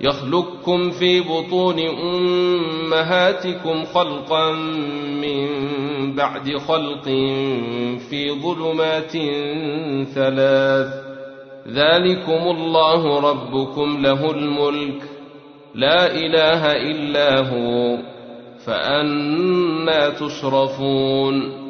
يخلقكم في بطون أمهاتكم خلقا من بعد خلق في ظلمات ثلاث. ذلكم الله ربكم له الملك. لا إله إلا هو. فأنا تصرفون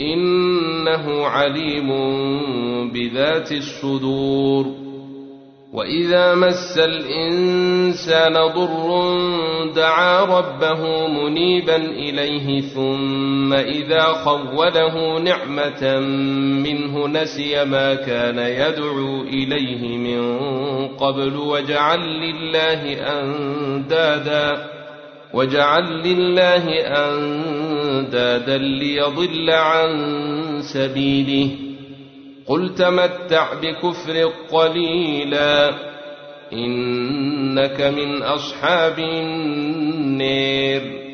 إنه عليم بذات الصدور. وإذا مس الإنسان ضر دعا ربه منيبا إليه ثم إذا خوله نعمة منه نسي ما كان يدعو إليه من قبل وجعل لله أندادا وجعل لله أندادا ليضل عن سبيله. قل تمتع بكفر قليلا. إنك من أصحاب النير.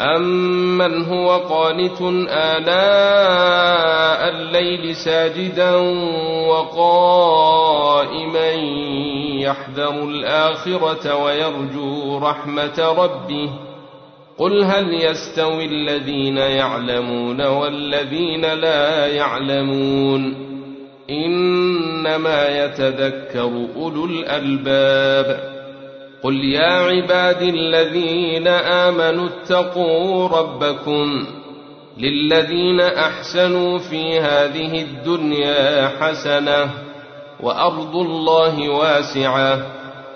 أمن هو قانت آلاء الليل ساجدا وقائما يحذر الآخرة ويرجو رحمة ربه. قل هل يستوي الذين يعلمون والذين لا يعلمون إنما يتذكر أولو الألباب قل يا عبادي الذين امنوا اتقوا ربكم للذين احسنوا في هذه الدنيا حسنه وارض الله واسعه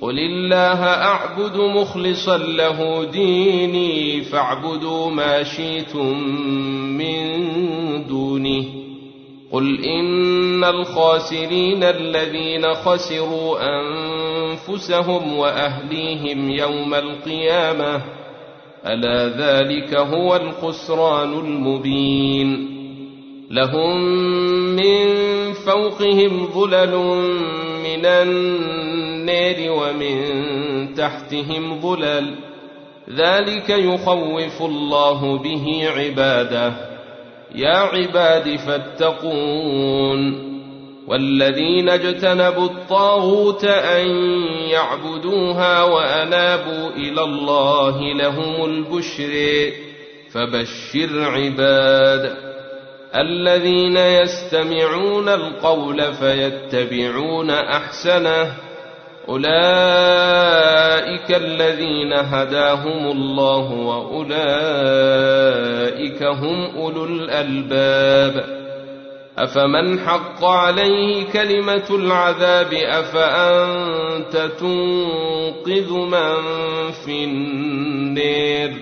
قل الله اعبد مخلصا له ديني فاعبدوا ما شئتم من دونه قل ان الخاسرين الذين خسروا انفسهم واهليهم يوم القيامه الا ذلك هو الخسران المبين لهم من فوقهم ظلل من النار ومن تحتهم ظلل. ذلك يخوف الله به عباده. يا عباد فاتقون. والذين اجتنبوا الطاغوت أن يعبدوها وأنابوا إلى الله لهم البشر. فبشر عباد الذين يستمعون القول فيتبعون أحسنه. أولئك الذين هداهم الله وأولئك هم أولو الألباب أفمن حق عليه كلمة العذاب أفأنت تنقذ من في النير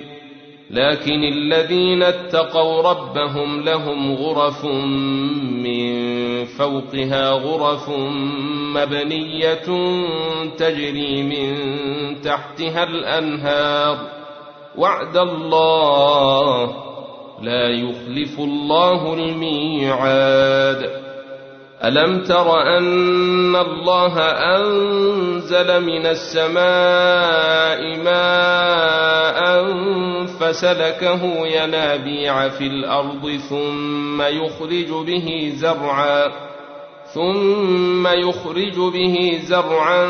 لكن الذين اتقوا ربهم لهم غرف من فوقها غرف مبنية تجري من تحتها الأنهار. وعد الله لا يخلف الله الميعاد. ألم تر أن الله أنزل من السماء ماء فسلكه ينابيع في الأرض ثم يخرج به زرعا ثم يخرج به زرعا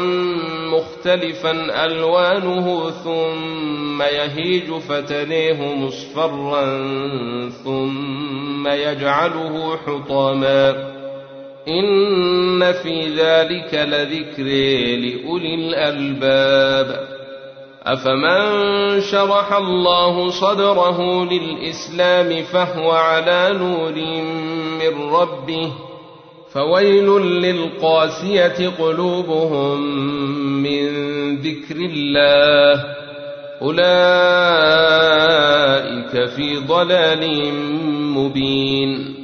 مختلفا ألوانه ثم يهيج فتليه مصفرا ثم يجعله حطاما إن في ذلك لذكر لأولي الألباب. أفمن شرح الله صدره للإسلام فهو على نور من ربه فويل للقاسية قلوبهم من ذكر الله. أولئك في ضلال مبين.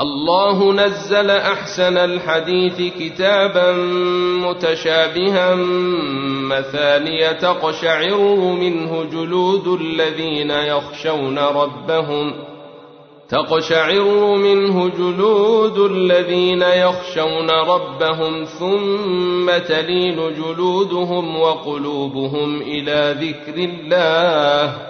الله نزل أحسن الحديث كتابا متشابها مثانية تقشعر منه جلود الذين يخشون ربهم تقشعر منه جلود الذين يخشون ربهم ثم تلين جلودهم وقلوبهم إلى ذكر الله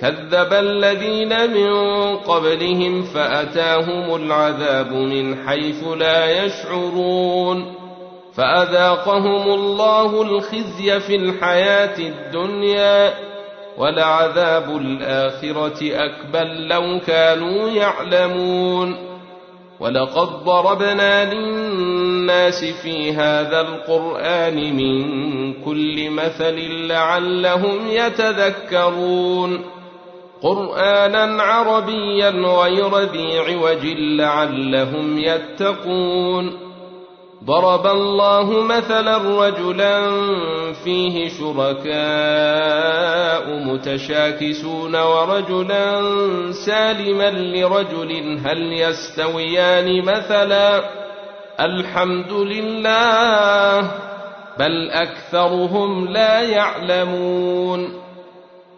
كذب الذين من قبلهم فأتاهم العذاب من حيث لا يشعرون فأذاقهم الله الخزي في الحياة الدنيا ولعذاب الآخرة أكبر لو كانوا يعلمون ولقد ضربنا للناس في هذا القرآن من كل مثل لعلهم يتذكرون قرآنا عربيا غير ذي عوج لعلهم يتقون. ضرب الله مثلا رجلا فيه شركاء متشاكسون ورجلا سالما لرجل هل يستويان مثلا الحمد لله بل أكثرهم لا يعلمون.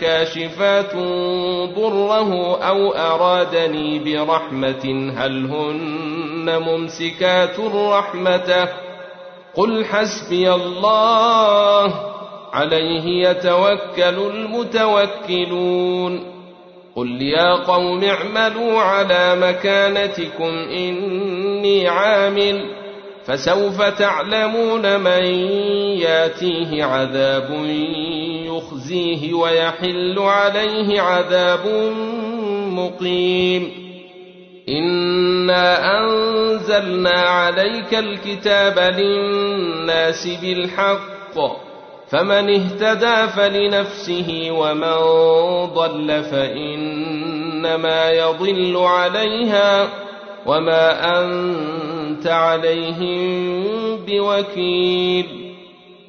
كاشفات ضره أو أرادني برحمة هل هن ممسكات رحمته؟ قل حسبي الله عليه يتوكل المتوكلون. قل يا قوم اعملوا على مكانتكم إني عامل. فسوف تعلمون من ياتيه عذاب يخزيه ويحل عليه عذاب مقيم. انا انزلنا عليك الكتاب للناس بالحق فمن اهتدى فلنفسه ومن ضل فانما يضل عليها وما انت عليهم بوكيل.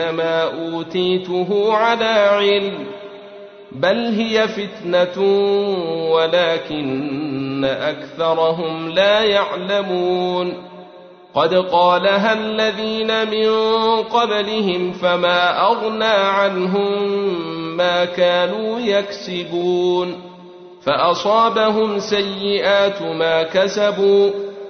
انما اوتيته على علم بل هي فتنه ولكن اكثرهم لا يعلمون قد قالها الذين من قبلهم فما اغنى عنهم ما كانوا يكسبون فاصابهم سيئات ما كسبوا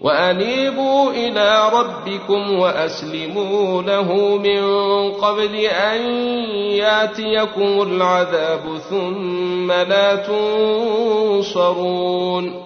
وأنيبوا إلى ربكم وأسلموا له من قبل أن يأتيكم العذاب ثم لا تنصرون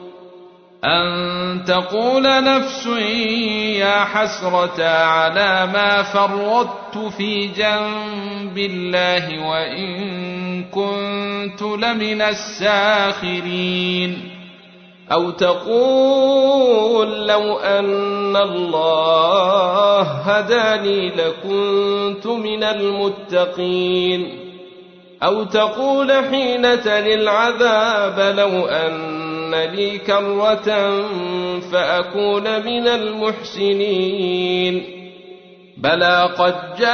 أن تقول نفس يا حسرة على ما فرطت في جنب الله وإن كنت لمن الساخرين. أو تقول لو أن الله هداني لكنت من المتقين. أو تقول حين تلي العذاب لو أن لي كرة فأكون من المحسنين. بلى قد جاءتك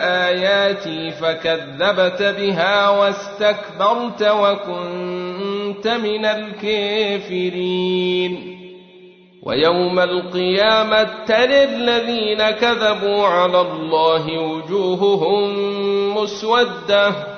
آياتي فكذبت بها واستكبرت وكنت من الكافرين. ويوم القيامة ترى الذين كذبوا على الله وجوههم مسودة.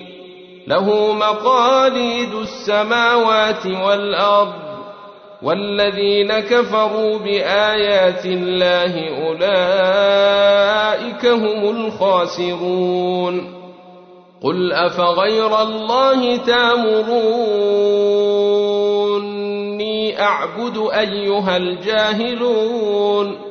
له مقاليد السماوات والأرض والذين كفروا بآيات الله أولئك هم الخاسرون. قل أفغير الله تامروني أعبد أيها الجاهلون.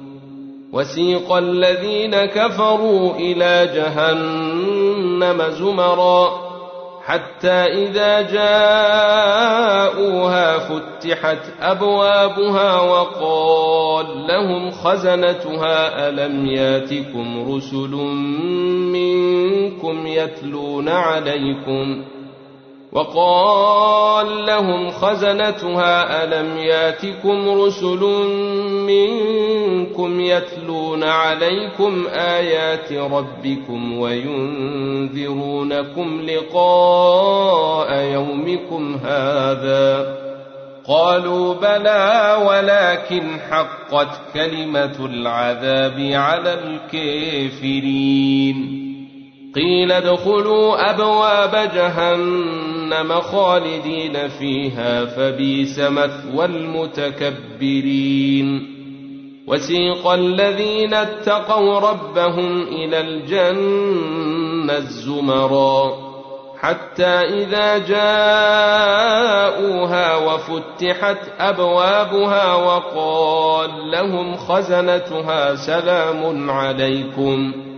وسيق الذين كفروا إلى جهنم زمرا حتى إذا جاءوها فتحت أبوابها وقال لهم خزنتها ألم ياتكم رسل منكم يتلون عليكم وقال لهم خزنتها ألم ياتكم رسل منكم يتلون عليكم آيات ربكم وينذرونكم لقاء يومكم هذا قالوا بلى ولكن حقت كلمة العذاب على الكافرين قيل ادخلوا أبواب جهنم خالدين فيها فبئس مثوى المتكبرين. وسيق الذين اتقوا ربهم إلى الجنة الزمرا حتى إذا جاءوها وفتحت أبوابها وقال لهم خزنتها سلام عليكم.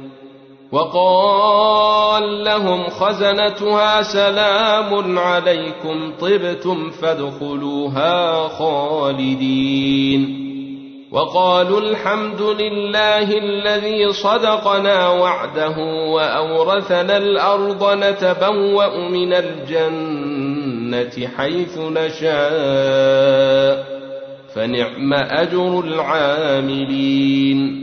وقال لهم خزنتها سلام عليكم طبتم فادخلوها خالدين. وقالوا الحمد لله الذي صدقنا وعده وأورثنا الأرض نتبوأ من الجنة حيث نشاء. فنعم أجر العاملين.